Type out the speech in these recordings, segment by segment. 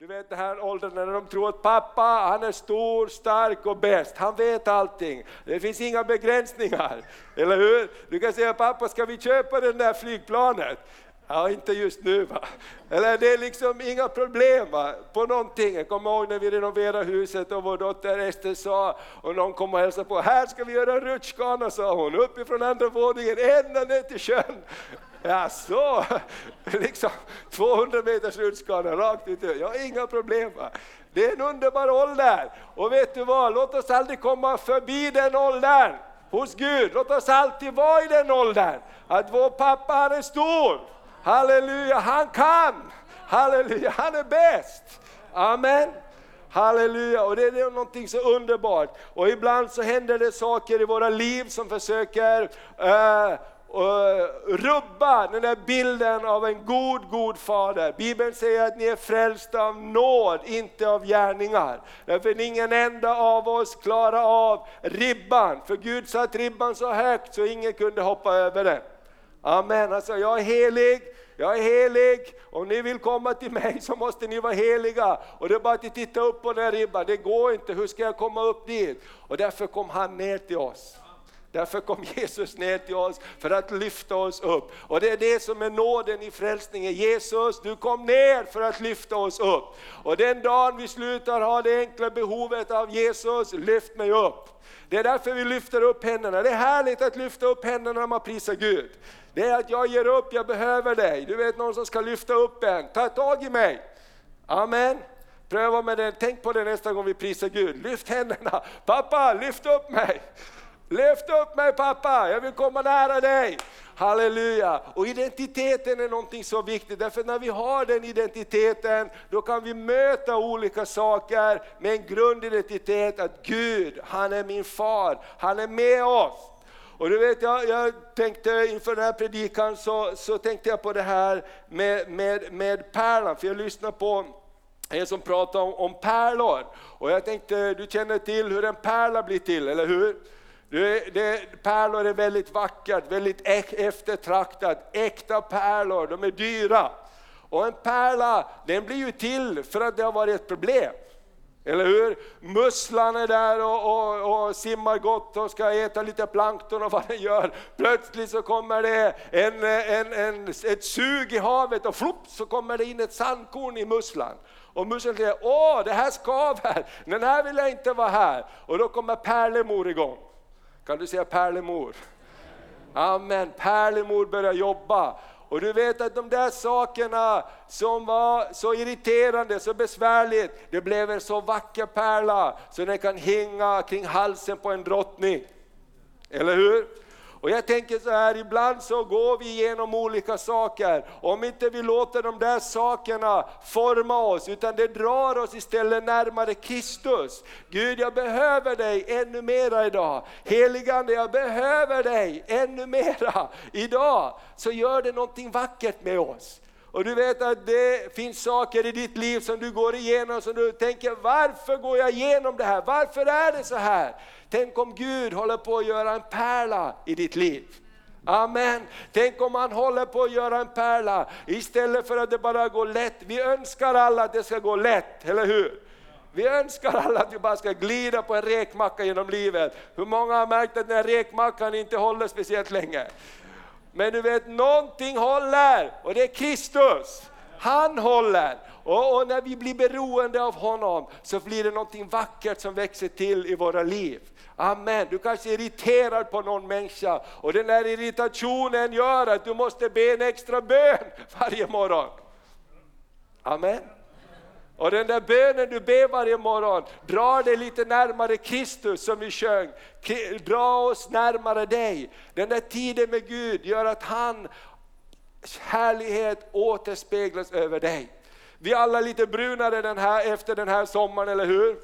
Du vet den här åldern när de tror att pappa, han är stor, stark och bäst. Han vet allting. Det finns inga begränsningar. Eller hur? Du kan säga pappa, ska vi köpa det där flygplanet? Ja, inte just nu va. Eller det är liksom inga problem va? på någonting. Jag kommer ihåg när vi renoverade huset och vår dotter Ester sa, och någon kom och hälsade på, här ska vi göra en rutschkana sa hon, uppifrån andra våningen ända ner till sjön. Ja, så liksom 200 meters rutschkana rakt ut. Jag har inga problem. Va? Det är en underbar ålder. Och vet du vad, låt oss aldrig komma förbi den åldern hos Gud. Låt oss alltid vara i den åldern. Att vår pappa han är stor. Halleluja, han kan. Halleluja, han är bäst. Amen. Halleluja, och det är någonting så underbart. Och ibland så händer det saker i våra liv som försöker uh, rubba den där bilden av en god, god fader. Bibeln säger att ni är frälsta av nåd, inte av gärningar. Därför ingen enda av oss klarar av ribban, för Gud satt ribban så högt så ingen kunde hoppa över den. Amen, alltså jag är helig, jag är helig, om ni vill komma till mig så måste ni vara heliga. Och det är bara att titta upp på den här ribban, det går inte, hur ska jag komma upp dit? Och därför kom han ner till oss. Därför kom Jesus ner till oss för att lyfta oss upp. Och det är det som är nåden i frälsningen. Jesus, du kom ner för att lyfta oss upp. Och den dagen vi slutar ha det enkla behovet av Jesus, lyft mig upp. Det är därför vi lyfter upp händerna. Det är härligt att lyfta upp händerna när man prisar Gud. Det är att jag ger upp, jag behöver dig. Du vet någon som ska lyfta upp en, ta tag i mig. Amen. Pröva med det, tänk på det nästa gång vi prisar Gud. Lyft händerna, pappa lyft upp mig. Lyft upp mig pappa, jag vill komma nära dig. Halleluja! Och identiteten är någonting så viktigt, därför när vi har den identiteten, då kan vi möta olika saker med en grundidentitet att Gud, han är min far, han är med oss. Och du vet, jag, jag tänkte inför den här predikan så, så tänkte jag på det här med, med, med pärlan, för jag lyssnade på en som pratade om, om pärlor. Och jag tänkte, du känner till hur en pärla blir till, eller hur? Det, det, pärlor är väldigt vackert, väldigt eftertraktat, äkta pärlor, de är dyra. Och en pärla, den blir ju till för att det har varit ett problem. Eller hur? Musslan är där och, och, och, simmar gott och ska äta lite plankton och vad den gör. Plötsligt så kommer det en, en, en, ett sug i havet och flopp så kommer det in ett sandkorn i musslan. Och musslan säger, åh det här skaver, den här vill jag inte vara här. Och då kommer pärlemor igång. Kan du säga pärlemor? Amen, pärlemor börjar jobba. Och du vet att de där sakerna som var så irriterande, så besvärligt, det blev en så vacker pärla så den kan hänga kring halsen på en drottning. Eller hur? Och jag tänker så här, ibland så går vi igenom olika saker, om inte vi låter de där sakerna forma oss, utan det drar oss istället närmare Kristus. Gud, jag behöver dig ännu mera idag. Heligande, jag behöver dig ännu mera idag. Så gör det någonting vackert med oss. Och du vet att det finns saker i ditt liv som du går igenom som du tänker, varför går jag igenom det här? Varför är det så här? Tänk om Gud håller på att göra en pärla i ditt liv. Amen. Tänk om han håller på att göra en pärla istället för att det bara går lätt. Vi önskar alla att det ska gå lätt, eller hur? Vi önskar alla att vi bara ska glida på en rekmacka genom livet. Hur många har märkt att den här rekmackan inte håller speciellt länge? Men du vet, någonting håller och det är Kristus. Han håller. Och, och, när vi blir beroende av honom så blir det någonting vackert som växer till i våra liv. Amen. Du kanske är irriterad på någon människa och den där irritationen gör att du måste be en extra bön varje morgon. Amen. Och den där bönen du ber varje morgon dra dig lite närmare Kristus som vi sjöng. Dra oss närmare dig. Den där tiden med Gud gör att han härlighet återspeglas över dig. Vi är alla lite brunare den här, efter den här sommaren, eller hur?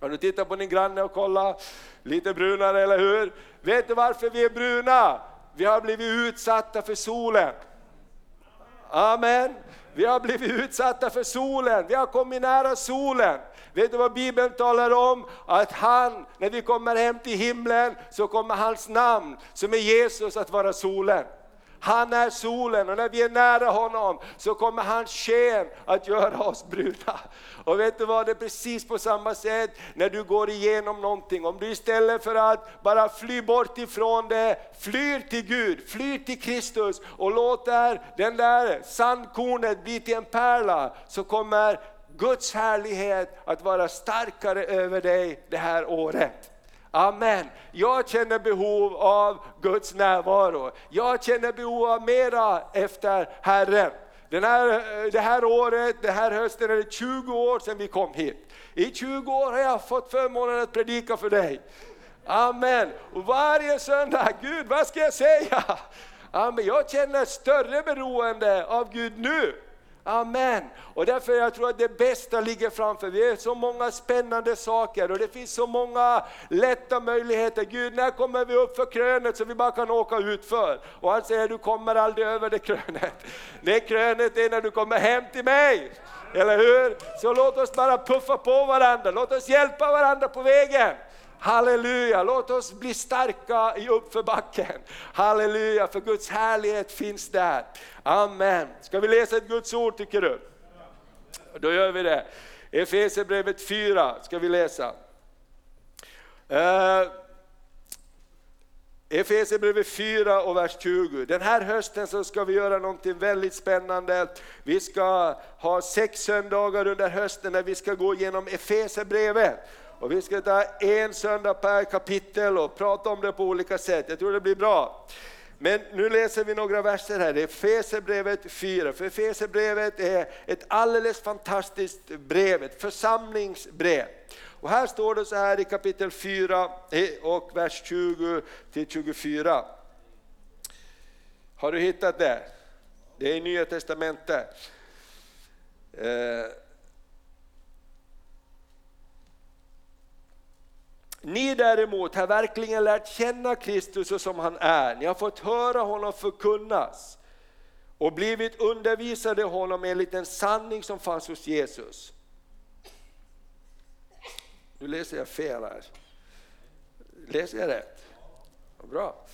Har du tittat på din granne och kolla? Lite brunare, eller hur? Vet du varför vi är bruna? Vi har blivit utsatta för solen. Amen. Vi har blivit utsatta för solen, vi har kommit nära solen. Vet du vad Bibeln talar om? Att han, när vi kommer hem till himlen, så kommer hans namn, som är Jesus, att vara solen. Han är solen och när vi är nära honom så kommer hans sken att göra oss bruna. Och vet du vad, det är precis på samma sätt när du går igenom någonting. Om du istället för att bara fly bort ifrån det, flyr till Gud, flyr till Kristus och låter den där sandkornet bli till en pärla, så kommer Guds härlighet att vara starkare över dig det här året. Amen. Jag känner behov av Guds närvaro. Jag känner behov av mera efter Herren. Den här, eh, det här året, den här hösten är det 20 år sedan vi kom hit. I 20 år har jag fått förmånen att predika för dig. Amen. Och varje söndag, Gud vad ska jag säga? Amen. Jag känner större beroende av Gud nu Amen. Och därför jag tror att det bästa ligger framför. Vi har så många spännande saker och det finns så många lätta möjligheter. Gud, när kommer vi upp för krönet så vi bara kan åka ut för? Och han säger, du kommer aldrig över det krönet. Det krönet är när du kommer hem till mig. Eller hur? Så låt oss bara puffa på varandra, låt oss hjälpa varandra på vägen. Halleluja, låt oss bli starka i uppförbacken. Halleluja, för Guds härlighet finns där. Amen. Ska vi läsa ett Guds ord tycker du? Då gör vi det. Efesierbrevet 4 ska vi läsa. Uh, Efesierbrevet 4 och vers 20. Den här hösten så ska vi göra någonting väldigt spännande. Vi ska ha sex söndagar under hösten när vi ska gå igenom Efesierbrevet. Och vi ska ta en söndag per kapitel och prata om det på olika sätt. Jag tror det blir bra. Men nu läser vi några verser här, det är Fesebrevet 4. För Fesebrevet är ett alldeles fantastiskt brev, ett församlingsbrev. Och här står det så här i kapitel 4 och vers 20 till 24. Har du hittat det? Det är i Nya Testamentet. Eh, Ni däremot har verkligen lärt känna Kristus som han är. Ni har fått höra honom förkunnas och blivit undervisade honom enligt den sanning som fanns hos Jesus. Nu läser jag fel här. Läser jag rätt? Bra.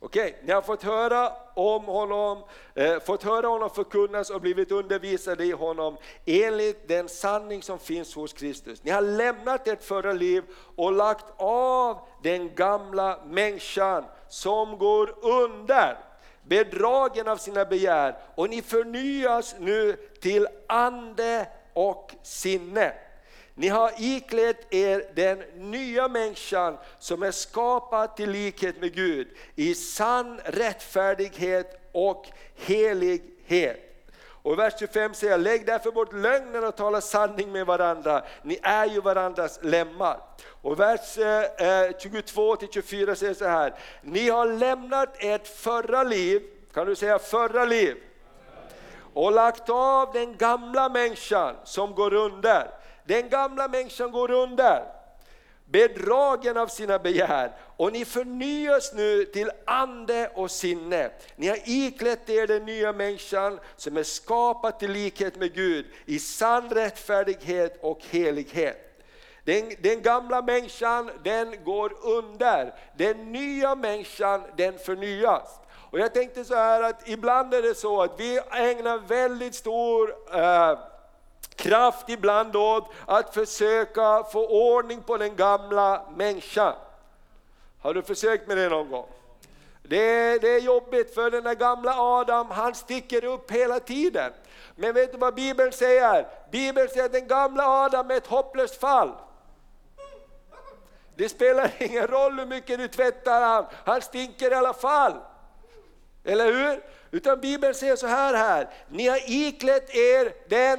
Okej, ni har fått höra om honom, eh, fått höra honom förkunnas och blivit undervisade i honom enligt den sanning som finns hos Kristus. Ni har lämnat ert förra liv och lagt av den gamla människan som går under, bedragen av sina begär och ni förnyas nu till ande och sinne. Ni har iklätt er den nya människan som är skapad till likhet med Gud i sann rättfärdighet och helighet. Och i vers 25 säger lägg därför bort lögnen och tala sanning med varandra, ni är ju varandras lemmar. Och vers eh, eh, 22-24 säger så här, ni har lämnat ert förra liv, kan du säga förra liv? Och lagt av den gamla människan som går under den gamla människan går under, bedragen av sina begär och ni förnyas nu till ande och sinne. Ni har iklätt er den nya människan som är skapad till likhet med Gud i sann rättfärdighet och helighet. Den, den, gamla människan den går under, den nya människan den förnyas. Och jag tänkte så här att ibland är det så att vi ägnar väldigt stor eh, kraft ibland åt att försöka få ordning på den gamla människan. Har du försökt med det någon gång? Det, det är jobbigt för den där gamla Adam, han sticker upp hela tiden. Men vet du vad Bibeln säger? Bibeln säger att den gamla Adam är ett hopplöst fall. Det spelar ingen roll hur mycket du tvättar han, han stinker i alla fall. Eller hur? Utan Bibeln säger så här, här ni har iklätt er den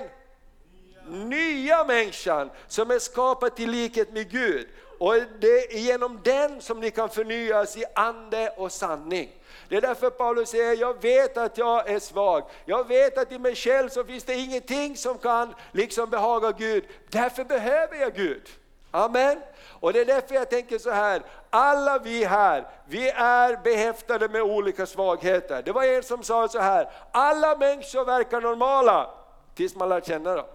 nya människan som är skapad till likhet med Gud. Och det är genom den som ni kan förnyas i ande och sanning. Det är därför Paulus säger, jag vet att jag är svag. Jag vet att i mig själv så finns det ingenting som kan liksom behaga Gud. Därför behöver jag Gud. Amen. Och det är därför jag tänker så här, alla vi här, vi är behäftade med olika svagheter. Det var en som sa så här, alla människor verkar normala tills man lär känna dem.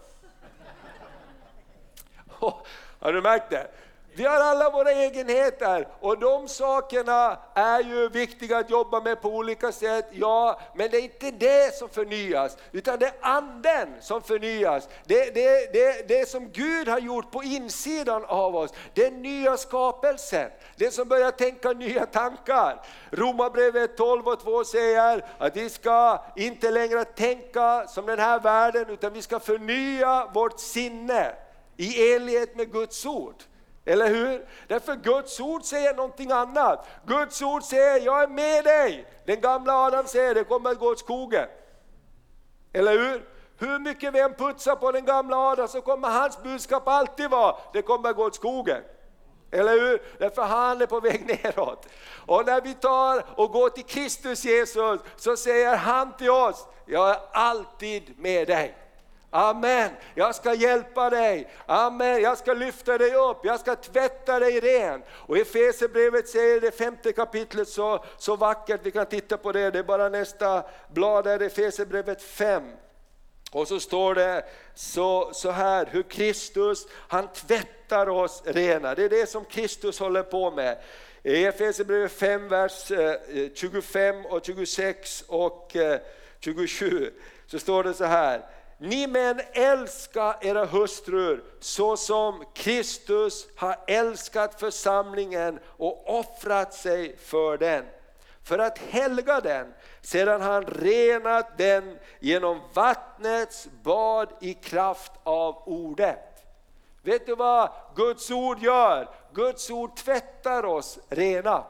Har du märkt det? Vi har alla våra egenheter och de sakerna är ju viktiga att jobba med på olika sätt, ja, men det är inte det som förnyas, utan det är anden som förnyas. Det, det, det, det som Gud har gjort på insidan av oss, den nya skapelsen, det som börjar tänka nya tankar. Romarbrevet 12 och 2 säger att vi ska inte längre tänka som den här världen, utan vi ska förnya vårt sinne i enlighet med Guds ord. Eller hur? Därför Guds ord säger någonting annat. Guds ord säger, jag är med dig. Den gamla Adam säger, det kommer att gå åt skogen. Eller hur? Hur mycket vi än putsar på den gamla Adam så kommer hans budskap alltid vara, det kommer att gå åt skogen. Eller hur? Därför han är på väg neråt. Och när vi tar och går till Kristus Jesus så säger han till oss, jag är alltid med dig. Amen, jag ska hjälpa dig. Amen, jag ska lyfta dig upp, jag ska tvätta dig ren. Och i Efesierbrevet säger det femte kapitlet så, så vackert, vi kan titta på det, det är bara nästa blad där, Efesierbrevet 5. Och så står det så, så här, hur Kristus, han tvättar oss rena. Det är det som Kristus håller på med. I Efesierbrevet 5, vers eh, 25 och 26 och eh, 27 så står det så här, ni män älska era hustrur så som Kristus har älskat församlingen och offrat sig för den. För att helga den sedan han renat den genom vattnets bad i kraft av ordet. Vet du vad Guds ord gör? Guds ord tvättar oss rena.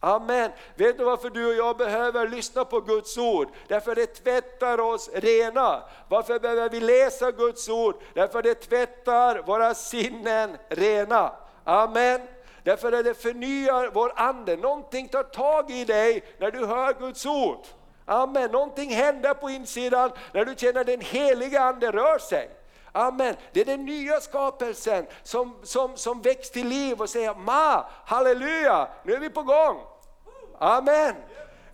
Amen. Vet du varför du och jag behöver lyssna på Guds ord? Därför det tvättar oss rena. Varför behöver vi läsa Guds ord? Därför det tvättar våra sinnen rena. Amen. Därför att det förnyar vår ande. Någonting tar tag i dig när du hör Guds ord. Amen. Någonting händer på insidan när du känner den heliga Ande rör sig. Amen. Det är den nya skapelsen som, som, som väcks till liv och säger Ma, halleluja, nu är vi på gång. Amen.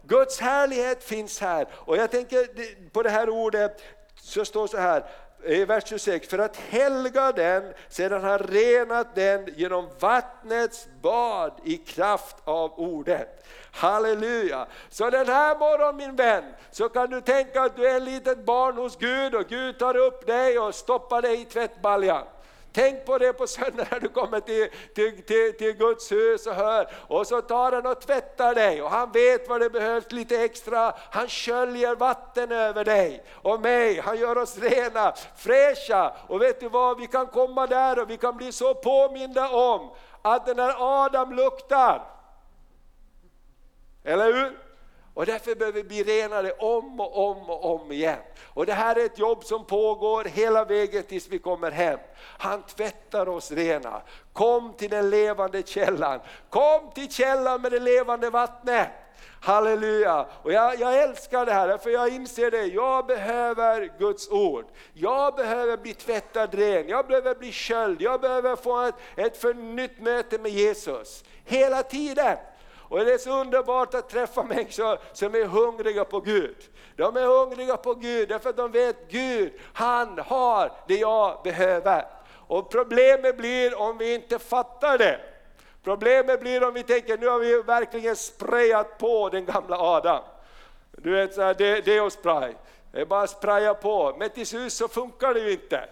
Guds härlighet finns här. Och jag tänker på det här ordet, så står så här, i vers 26, för att helga den sedan han renat den genom vattnets bad i kraft av ordet. Halleluja! Så den här morgonen min vän, så kan du tänka att du är ett litet barn hos Gud och Gud tar upp dig och stoppar dig i tvättbaljan. Tänk på det på söndag när du kommer till, till, till, till, Guds hus och hör. Och så tar han och tvättar dig och han vet vad det behövs lite extra. Han sköljer vatten över dig och mig. Han gör oss rena, fräscha. Och vet du vad, vi kan komma där och vi kan bli så påminda om att när Adam luktar, eller hur? Och därför behöver vi bli renade om och om och om igen. Och det här är ett jobb som pågår hela vägen tills vi kommer hem. Han tvättar oss rena. Kom till den levande källan. Kom till källan med det levande vattnet. Halleluja! Och jag, jag, älskar det här, för jag inser det, jag behöver Guds ord. Jag behöver bli tvättad ren, jag behöver bli sköljd, jag behöver få ett, ett förnytt möte med Jesus. Hela tiden! Och det är så underbart att träffa människor som är hungriga på Gud. De är hungriga på Gud därför att de vet Gud, han har det jag behöver. Och problemet blir om vi inte fattar det. Problemet blir om vi tänker, nu har vi verkligen sprayat på den gamla Adam. Du vet, så här, det, det är spray. Det är bara att spraya på, men till slut så funkar det ju inte.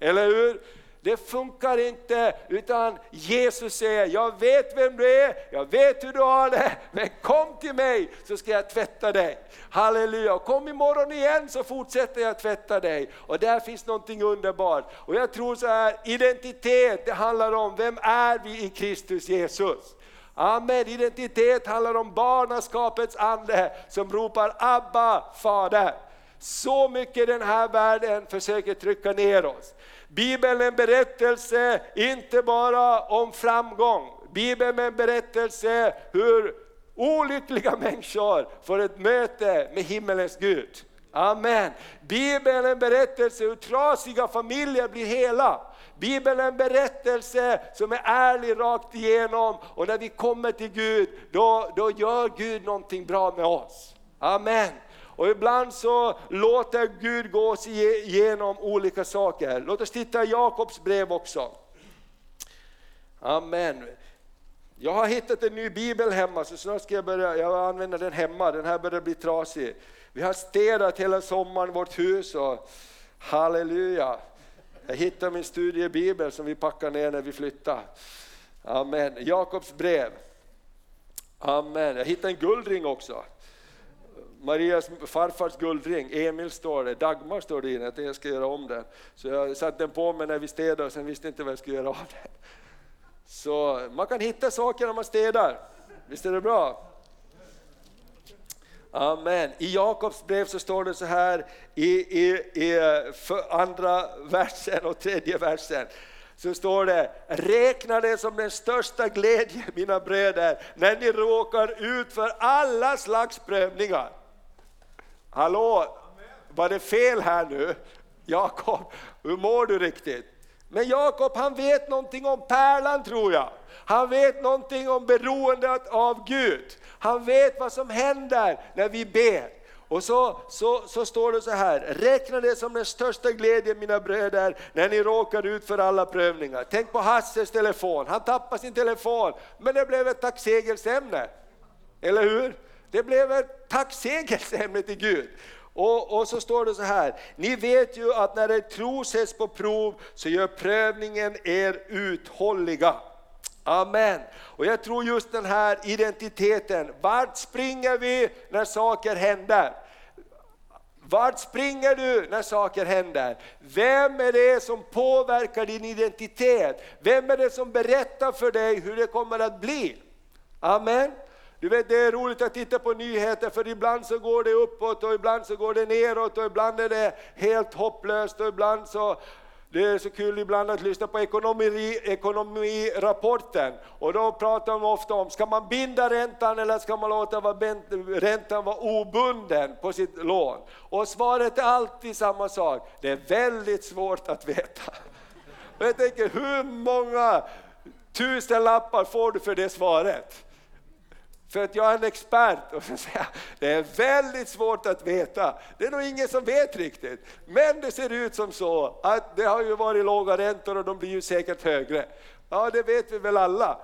Eller hur? Det funkar inte, utan Jesus säger, jag vet vem du är, jag vet hur du har det, men kom till mig så ska jag tvätta dig. Halleluja, kom imorgon igen så fortsätter jag tvätta dig. Och där finns någonting underbart. Och jag tror så här, identitet det handlar om, vem är vi i Kristus Jesus? Amen, identitet handlar om barnaskapets ande som ropar Abba, Fader. Så mycket den här världen försöker trycka ner oss. Bibeln är en berättelse, inte bara om framgång. Bibeln är en berättelse hur olyckliga människor får ett möte med himmelens Gud. Amen. Bibeln är en berättelse hur trasiga familjer blir hela. Bibeln är en berättelse som är ärlig rakt igenom och när vi kommer till Gud, då, då gör Gud någonting bra med oss. Amen. Och ibland så låter Gud gå oss igenom olika saker. Låt oss titta i Jakobs brev också. Amen. Jag har hittat en ny bibel hemma så snart ska jag börja jag använda den hemma. Den här börjar bli trasig. Vi har städat hela sommaren vårt hus och halleluja. Jag hittade min studiebibel som vi packar ner när vi flyttar. Amen. Jakobs brev. Amen. Jag hittade en guldring också. Marias farfars guldring, Emil står det, Dagmar står det inne, att jag ska göra om den. Så jag satte den på mig när vi städade och sen visste inte vad jag skulle göra av den. Så man kan hitta saker när man städar, visst är det bra? Amen. I Jakobs brev så står det så här i, i, i andra versen och tredje versen så står det, räkna det som den största glädje mina bröder när ni råkar ut för alla slags prövningar. Hallå, var det fel här nu? Jakob, hur mår du riktigt? Men Jakob han vet någonting om pärlan tror jag. Han vet någonting om beroendet av Gud. Han vet vad som händer när vi ber. Och så, så, så står det så här, räkna det som den största glädjen mina bröder när ni råkar ut för alla prövningar. Tänk på Hasses telefon, han tappade sin telefon men det blev ett tacksägelseämne. Eller hur? Det blev ett tacksägelseämne till Gud. Och, och, så står det så här, ni vet ju att när er tro sätts på prov så gör prövningen er uthålliga. Amen. Och jag tror just den här identiteten, vart springer vi när saker händer? Vart springer du när saker händer? Vem är det som påverkar din identitet? Vem är det som berättar för dig hur det kommer att bli? Amen. Du vet det är roligt att titta på nyheter för ibland så går det uppåt och ibland så går det neråt och ibland är det helt hopplöst och ibland så det är så kul ibland att lyssna på ekonomi, ekonomirapporten och då pratar de ofta om, ska man binda räntan eller ska man låta räntan vara obunden på sitt lån? Och svaret är alltid samma sak, det är väldigt svårt att veta. Och jag tänker, hur många tusen lappar får du för det svaret? För att jag är en expert och så säger det är väldigt svårt att veta. Det är nog ingen som vet riktigt. Men det ser ut som så att det har ju varit låga räntor och de blir ju säkert högre. Ja, det vet vi väl alla,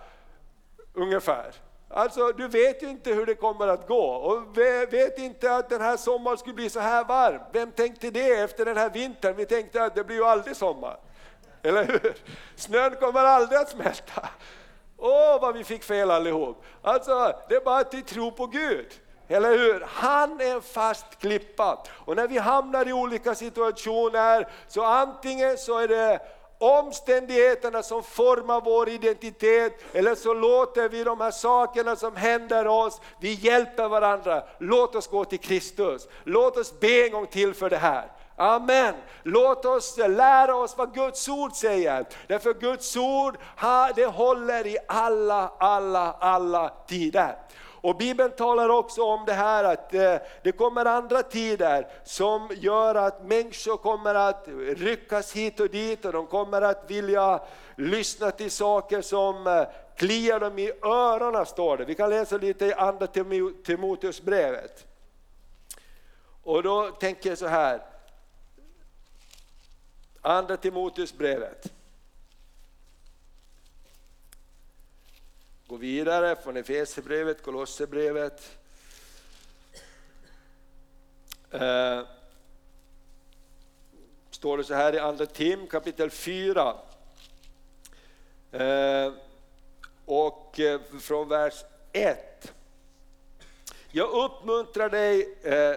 ungefär. Alltså, du vet ju inte hur det kommer att gå och vet inte att den här sommaren skulle bli så här varm. Vem tänkte det efter den här vintern? Vi tänkte att det blir ju aldrig sommar. Eller hur? Snön kommer aldrig att smälta. Åh, vad vi fick fel allihop! Alltså, det är bara att vi tror på Gud. Eller hur? Han är en fast klippa. Och när vi hamnar i olika situationer, så antingen så är det omständigheterna som formar vår identitet, eller så låter vi de här sakerna som händer oss, vi hjälper varandra. Låt oss gå till Kristus. Låt oss be en gång till för det här. Amen. Låt oss lära oss vad Guds ord säger. Därför Guds ord, det håller i alla, alla, alla tider. Och Bibeln talar också om det här att eh, det kommer andra tider som gör att människor kommer att ryckas hit och dit och de kommer att vilja lyssna till saker som eh, kliar dem i öronen, står det. Vi kan läsa lite i andra Timoteusbrevet. Och då tänker jag så här, Andra Timoteusbrevet. Gå vidare från Efesierbrevet, Kolosserbrevet. Eh, står det så här i Andra Tim kapitel 4. Eh, och eh, från vers 1. Jag uppmuntrar dig, eh,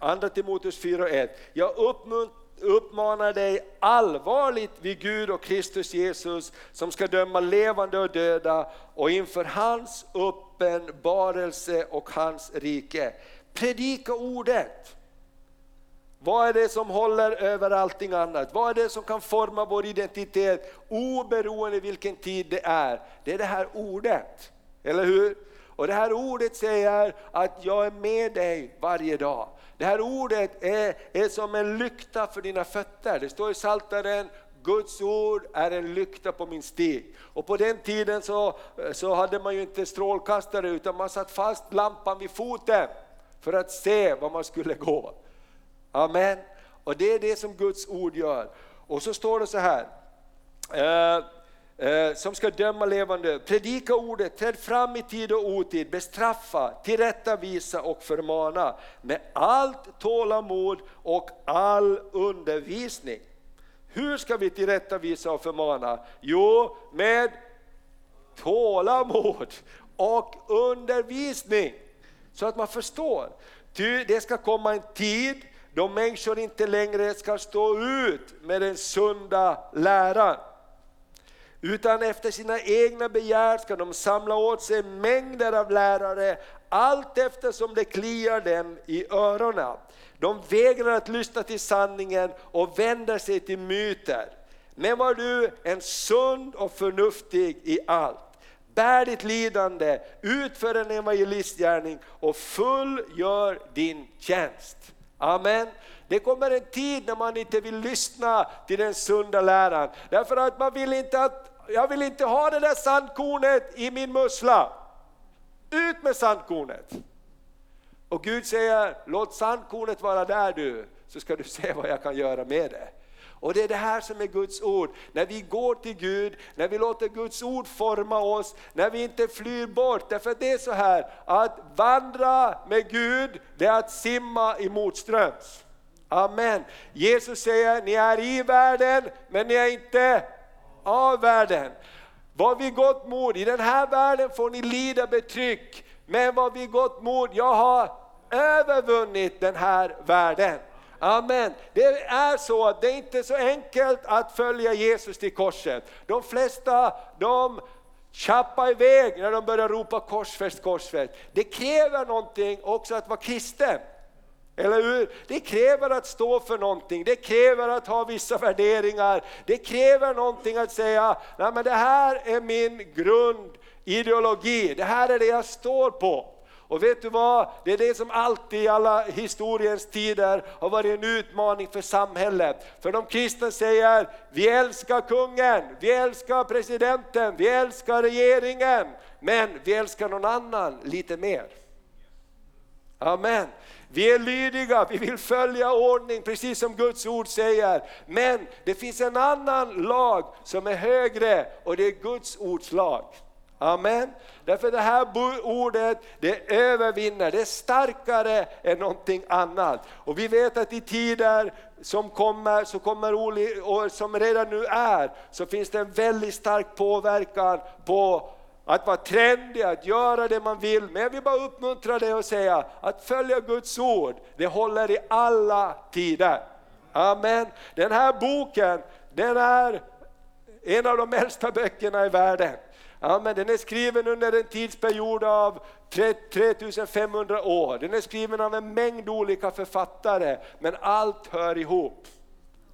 Andra Timoteus 4 och 1. Jag uppmuntrar uppmanar dig allvarligt vid Gud och Kristus Jesus som ska döma levande och döda och inför hans uppenbarelse och hans rike. Predika ordet. Vad är det som håller över allting annat? Vad är det som kan forma vår identitet oberoende vilken tid det är? Det är det här ordet, eller hur? Och det här ordet säger att jag är med dig varje dag. Det här ordet är, är som en lykta för dina fötter. Det står i Psaltaren, Guds ord är en lykta på min stig. Och på den tiden så, så hade man ju inte strålkastare utan man satt fast lampan vid foten för att se var man skulle gå. Amen. Och det är det som Guds ord gör. Och så står det så här, eh, eh, som ska döma levande, predika ordet, träd fram i tid och otid, bestraffa, tillrättavisa och förmana med allt tålamod och all undervisning. Hur ska vi tillrättavisa och förmana? Jo, med tålamod och undervisning. Så att man förstår. Ty det ska komma en tid då människor inte längre ska stå ut med den sunda läran. Utan efter sina egna begär ska de samla åt sig mängder av lärare allt eftersom det kliar dem i öronen. De vägrar att lyssna till sanningen och vänder sig till myter. Men var du en sund och förnuftig i allt. Bär ditt lidande, utför en evangelistgärning och fullgör din tjänst. Amen. Det kommer en tid när man inte vill lyssna till den sunda läran. Därför att man vill inte att, jag vill inte ha det där sandkornet i min mussla. Ut med sandkornet! Och Gud säger, låt sandkornet vara där du, så ska du se vad jag kan göra med det. Och det är det här som är Guds ord. När vi går till Gud, när vi låter Guds ord forma oss, när vi inte flyr bort. Därför att det är så här, att vandra med Gud, det är att simma i motströms. Amen. Jesus säger, ni är i världen, men ni är inte av världen. Var vi gott mod, i den här världen får ni lida betryck, men var vi gott mod, jag har övervunnit den här världen. Amen. Det är så att det är inte så enkelt att följa Jesus till korset. De flesta de tjappar iväg när de börjar ropa korsfäst, korsfäst. Det kräver någonting också att vara kristen. Eller hur? Det kräver att stå för någonting, det kräver att ha vissa värderingar, det kräver någonting att säga, nej men det här är min grundideologi, det här är det jag står på. Och vet du vad? Det är det som alltid i alla historiens tider har varit en utmaning för samhället. För de kristna säger, vi älskar kungen, vi älskar presidenten, vi älskar regeringen, men vi älskar någon annan lite mer. Amen. Vi är lydiga, vi vill följa ordning precis som Guds ord säger. Men det finns en annan lag som är högre och det är Guds ords lag. Amen. Därför det här ordet, det övervinner, det är starkare än någonting annat. Och vi vet att i tider som kommer, så kommer och som redan nu är, så finns det en väldigt stark påverkan på att vara trendig, att göra det man vill. Men jag vill bara uppmuntra dig och säga att följa Guds ord, det håller i alla tider. Amen. Den här boken, den är en av de äldsta böckerna i världen. Amen. Den är skriven under en tidsperiod av 3500 år. Den är skriven av en mängd olika författare, men allt hör ihop.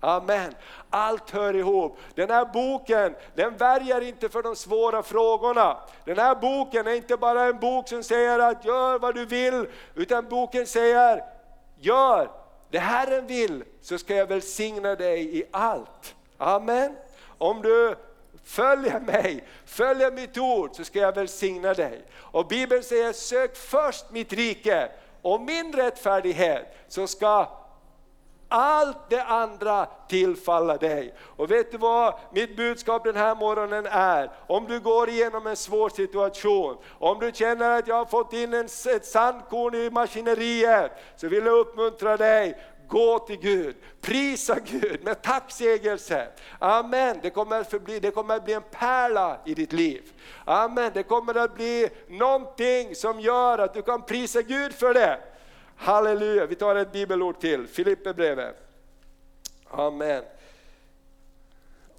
Amen. Allt hör ihop. Den här boken, den värjer inte för de svåra frågorna. Den här boken är inte bara en bok som säger att gör vad du vill, utan boken säger gör det Herren vill så ska jag välsigna dig i allt. Amen. Om du följer mig, följer mitt ord så ska jag välsigna dig. Och Bibeln säger sök först mitt rike och min rättfärdighet så ska allt det andra tillfalla dig. Och vet du vad mitt budskap den här morgonen är? Om du går igenom en svår situation, om du känner att jag har fått in en, ett sandkorn i maskineriet, så vill jag uppmuntra dig, gå till Gud, prisa Gud med tacksägelse. Amen, det kommer, att förbli, det kommer att bli en pärla i ditt liv. Amen, det kommer att bli någonting som gör att du kan prisa Gud för det. Halleluja, vi tar ett bibelord till, Filipperbrevet. Amen.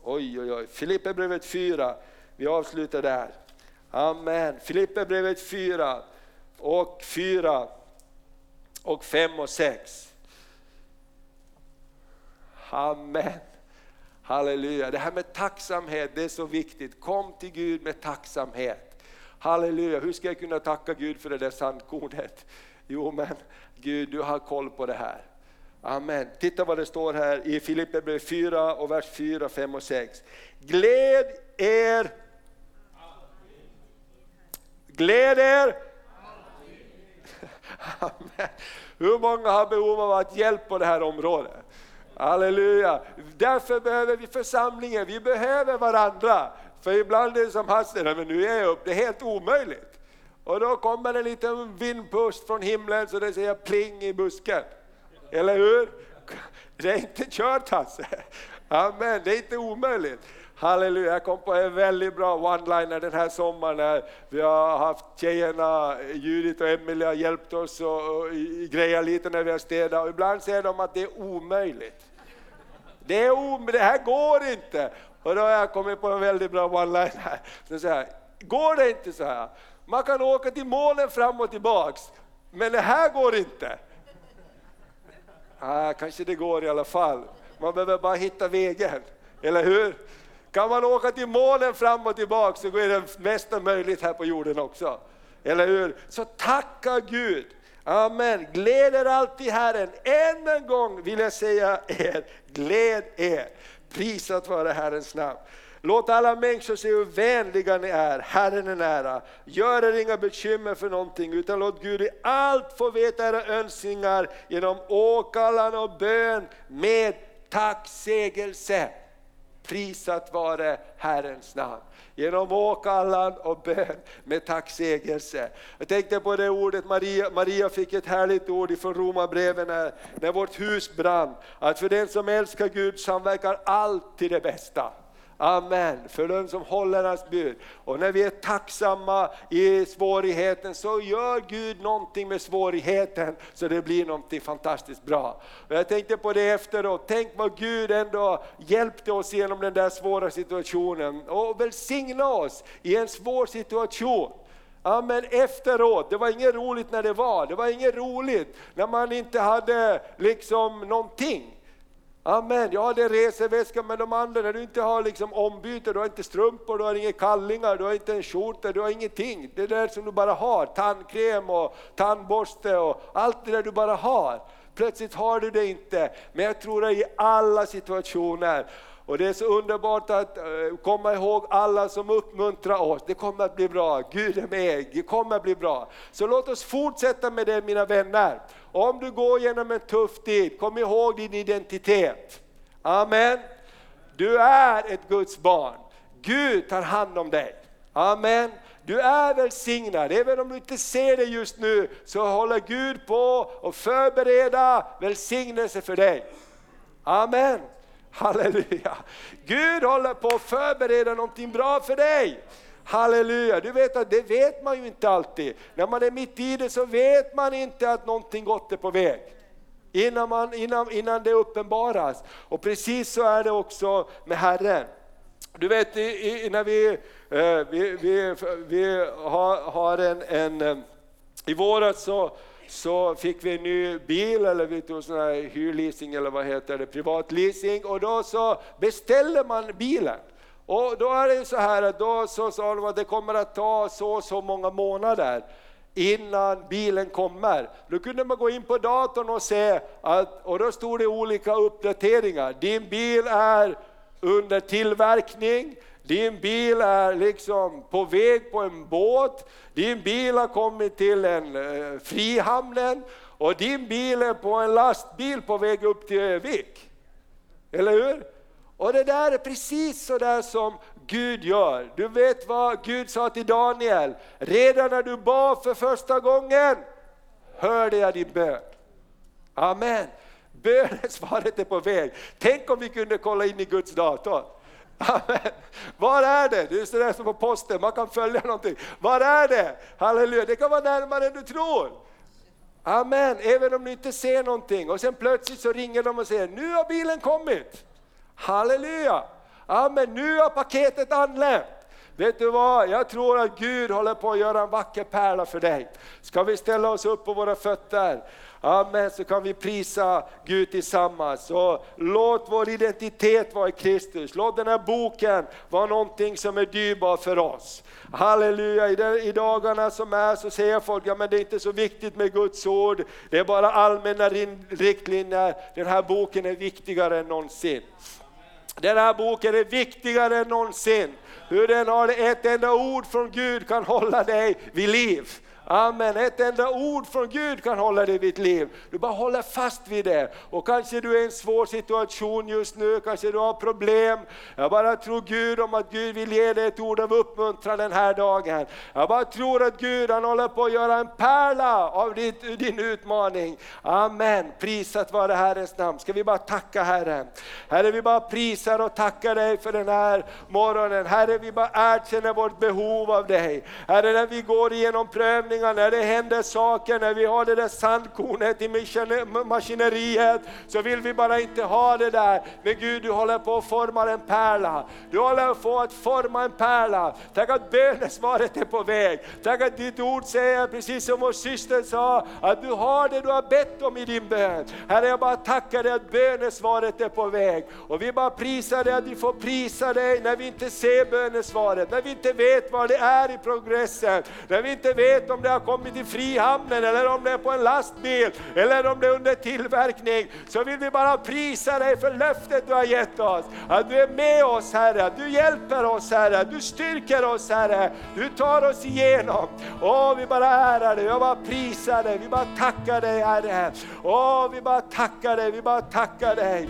Oj, oj, oj, Filipperbrevet 4, vi avslutar där. Amen, Filipperbrevet 4 och 4 och 5 och 6. Amen. Halleluja. Det här med tacksamhet, det är så viktigt. Kom till Gud med tacksamhet. Halleluja, hur ska jag kunna tacka Gud för det där sandkornet? Jo men Gud, du har koll på det här. Amen. Titta vad det står här i Filipperbrevet 4 och vers 4, 5 och 6. Gläd er. Gläd er. Amen. Hur många har behov av att hjälp på det här området? Halleluja! Därför behöver vi församlingen, vi behöver varandra. För ibland är det som hastigt, men nu är jag upp, det är helt omöjligt. Och då kommer en liten vindpust från himlen så det säger pling i busken. Eller hur? Det är inte kört Hasse. Amen, det är inte omöjligt. Halleluja, jag kom på en väldigt bra one-liner den här sommaren när vi har haft tjejerna, Judith och Emelie har hjälpt oss och, och greja lite när vi har städat och ibland säger de att det är omöjligt. Det, är om, det här går inte! Och då har jag kommit på en väldigt bra one-liner. Så säger går det inte så här? Man kan åka till målen fram och tillbaks, men det här går inte. Ah, kanske det går i alla fall. Man behöver bara hitta vägen, eller hur? Kan man åka till målen fram och tillbaka så är det mesta möjligt här på jorden också. Eller hur? Så tacka Gud! Amen. Gläd er alltid Herren. Än en gång vill jag säga er, gläd er. Prisat vare Herrens namn. Låt alla människor se hur vänliga ni är, Herren är nära. Gör er inga bekymmer för någonting, utan låt Gud i allt få veta era önskningar genom åkallan och bön med tacksägelse. Prisat vare Herrens namn. Genom åkallan och bön med tacksägelse. Jag tänkte på det ordet, Maria, Maria fick ett härligt ord ifrån Romarbrevet när, när vårt hus brann. Att för den som älskar Gud samverkar allt till det bästa. Amen, för den som håller hans bud. Och när vi är tacksamma i svårigheten så gör Gud någonting med svårigheten så det blir någonting fantastiskt bra. Och jag tänkte på det efteråt, tänk vad Gud ändå hjälpte oss genom den där svåra situationen och välsigna oss i en svår situation. Amen, efteråt, det var inget roligt när det var, det var inget roligt när man inte hade liksom någonting. Amen, ja det är reseväska men de andra, när du inte har liksom ombyte, du har inte strumpor, du har inga kallingar, du har inte en skjorta, du har ingenting. Det där som du bara har, tandkräm och tandborste och allt det där du bara har. Plötsligt har du det inte, men jag tror att i alla situationer och det är så underbart att eh, komma ihåg alla som uppmuntrar oss. Det kommer att bli bra, Gud är med, det kommer att bli bra. Så låt oss fortsätta med det mina vänner. Om du går genom en tuff tid, kom ihåg din identitet. Amen. Du är ett Guds barn. Gud tar hand om dig. Amen. Du är välsignad, även om du inte ser det just nu, så håller Gud på att förbereda välsignelse för dig. Amen. Halleluja! Gud håller på att förbereda någonting bra för dig. Halleluja! Du vet att det vet man ju inte alltid. När man är mitt i det så vet man inte att någonting gott är på väg. Innan, man, innan, innan det uppenbaras. Och precis så är det också med Herren. Du vet i, när vi, eh, vi, vi, vi har, har en, en, eh, i våras så så fick vi en ny bil, eller vi tog sån här hyrleasing eller vad heter det, privatleasing och då så beställer man bilen. Och då är det så här att då så sa de att det kommer att ta så och så många månader innan bilen kommer. Då kunde man gå in på datorn och se, att, och då stod det olika uppdateringar. Din bil är under tillverkning, din bil är liksom på väg på en båt, din bil har kommit till en eh, frihamnen och din bil är på en lastbil på väg upp till Övik. Eller hur? Och det där är precis så där som Gud gör. Du vet vad Gud sa till Daniel, redan när du bad för första gången hörde jag din bön. Amen. Bönesvaret är på väg. Tänk om vi kunde kolla in i Guds dator. Amen. Var är det? Det är sådär som på posten, man kan följa någonting. Var är det? Halleluja, det kan vara närmare än du tror. Amen, även om du inte ser någonting. Och sen plötsligt så ringer de och säger, nu har bilen kommit. Halleluja! Amen, nu har paketet anlänt. Vet du vad, jag tror att Gud håller på att göra en vacker pärla för dig. Ska vi ställa oss upp på våra fötter? Amen, så kan vi prisa Gud tillsammans. Och låt vår identitet vara i Kristus. Låt den här boken vara någonting som är dyrbart för oss. Halleluja, I, dagarna som är så säger folk, ja men det är inte så viktigt med Guds ord, det är bara allmänna riktlinjer. Den här boken är viktigare än någonsin. Den här boken är viktigare än någonsin. Hur den har ett enda ord från Gud kan hålla dig vid liv. Amen. Ett enda ord från Gud kan hålla dig vid liv. Du bara håller fast vid det. Och kanske du är i en svår situation just nu, kanske du har problem. Jag bara tror Gud om att Gud vill ge dig ett ord av uppmuntran den här dagen. Jag bara tror att Gud han håller på att göra en pärla av din, din utmaning. Amen. Prisat vare Herrens namn. Ska vi bara tacka Herren. Herre vi bara prisar och tackar dig för den här morgonen. Herre vi bara erkänner vårt behov av dig. Herre när vi går igenom prövningar, när det händer saker, när vi har det där sandkornet i maskineriet, så vill vi bara inte ha det där. Men Gud du håller på att forma en pärla. Du håller på att forma en pärla. Tack att bönesvaret är på väg. Tack att ditt ord säger, precis som vår syster sa, att du har det du har bett om i din bön. Herre jag bara tackar dig att bönesvaret är på väg. Och vi bara prisar dig att vi får prisa dig när vi inte ser bönesvaret, när vi inte vet vad det är i progressen, när vi inte vet om det har kommit i Frihamnen eller om det är på en lastbil eller om det är under tillverkning, så vill vi bara prisa dig för löftet du har gett oss. Att du är med oss Herre, att du hjälper oss Herre, du styrker oss Herre, du tar oss igenom. Åh, vi bara ärar dig, jag bara prisar dig, vi bara tackar dig Herre. Åh, vi bara tackar dig, vi bara tackar dig.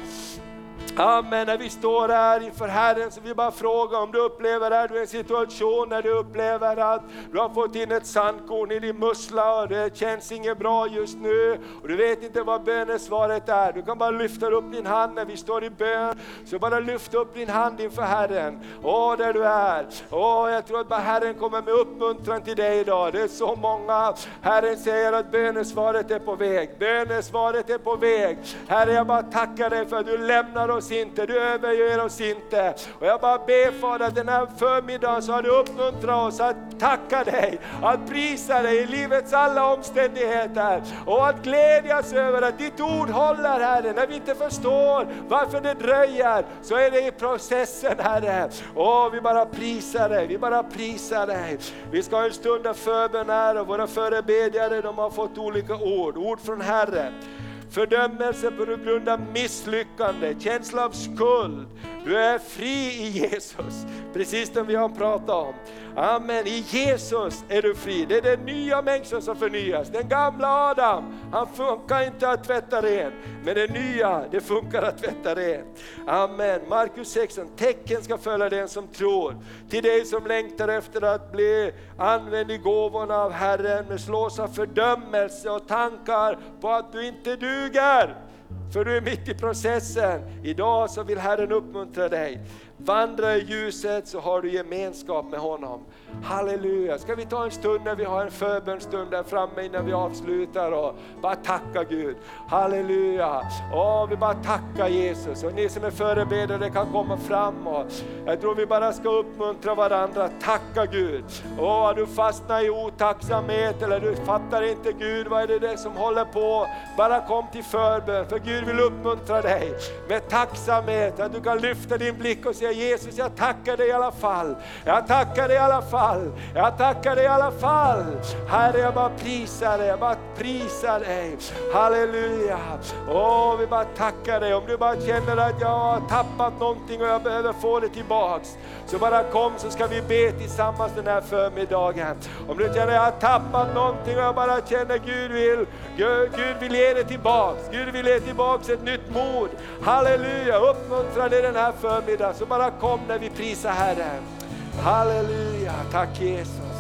Amen, när vi står här inför Herren så vill jag bara fråga om du upplever att du är i en situation där du upplever att du har fått in ett sandkorn i din mussla och det känns inget bra just nu och du vet inte vad bönesvaret är. Du kan bara lyfta upp din hand när vi står i bön, så bara lyft upp din hand inför Herren. Åh, där du är. Åh, jag tror att bara Herren kommer med uppmuntran till dig idag. Det är så många. Herren säger att bönesvaret är på väg. Bönesvaret är på väg. Herre, jag bara tackar dig för att du lämnar oss inte, du överger oss inte. Och jag bara ber Fader, att den här förmiddagen så har du uppmuntrat oss att tacka dig, att prisa dig i livets alla omständigheter och att glädjas över att ditt ord håller Herre. När vi inte förstår varför det dröjer så är det i processen Herre. Åh, vi bara prisar dig, vi bara prisar dig. Vi ska ha en stund av förbön här och våra förebedjare de har fått olika ord, ord från Herren fördömelse på grund av misslyckande, känsla av skuld. Du är fri i Jesus, precis som vi har pratat om. Amen, i Jesus är du fri. Det är den nya människan som förnyas. Den gamla Adam, han funkar inte att tvätta ren. Men det nya, det funkar att tvätta rent. Amen. Markus 16, tecken ska följa den som tror. Till dig som längtar efter att bli använd i gåvorna av Herren, men slås av fördömelse och tankar på att du inte du duger. För du är mitt i processen. Idag så vill Herren uppmuntra dig. Vandra i ljuset så har du gemenskap med honom. Halleluja! Ska vi ta en stund när vi har en förbönstund där framme innan vi avslutar och bara tacka Gud. Halleluja! Åh, vi bara tackar Jesus och ni som är förebedjare kan komma fram och jag tror vi bara ska uppmuntra varandra, tacka Gud. Åh, har du fastnat i otacksamhet eller du fattar inte Gud, vad är det det som håller på? Bara kom till förbön för Gud vill uppmuntra dig med tacksamhet, att du kan lyfta din blick och säga Jesus jag tackar dig i alla fall. Jag tackar dig i alla fall. Jag tackar dig i alla fall. Herre jag bara prisar dig, jag bara prisar dig. Halleluja. Åh, vi bara tackar dig. Om du bara känner att jag har tappat någonting och jag behöver få det tillbaks. Så bara kom så ska vi be tillsammans den här förmiddagen. Om du känner att jag har tappat någonting och jag bara känner Gud vill, Gud, Gud vill ge det tillbaks. Gud vill ge tillbaks ett nytt mod. Halleluja, uppmuntra dig den här förmiddagen. Så bara kom när vi prisar Herren. Halleluja, tack Jesus.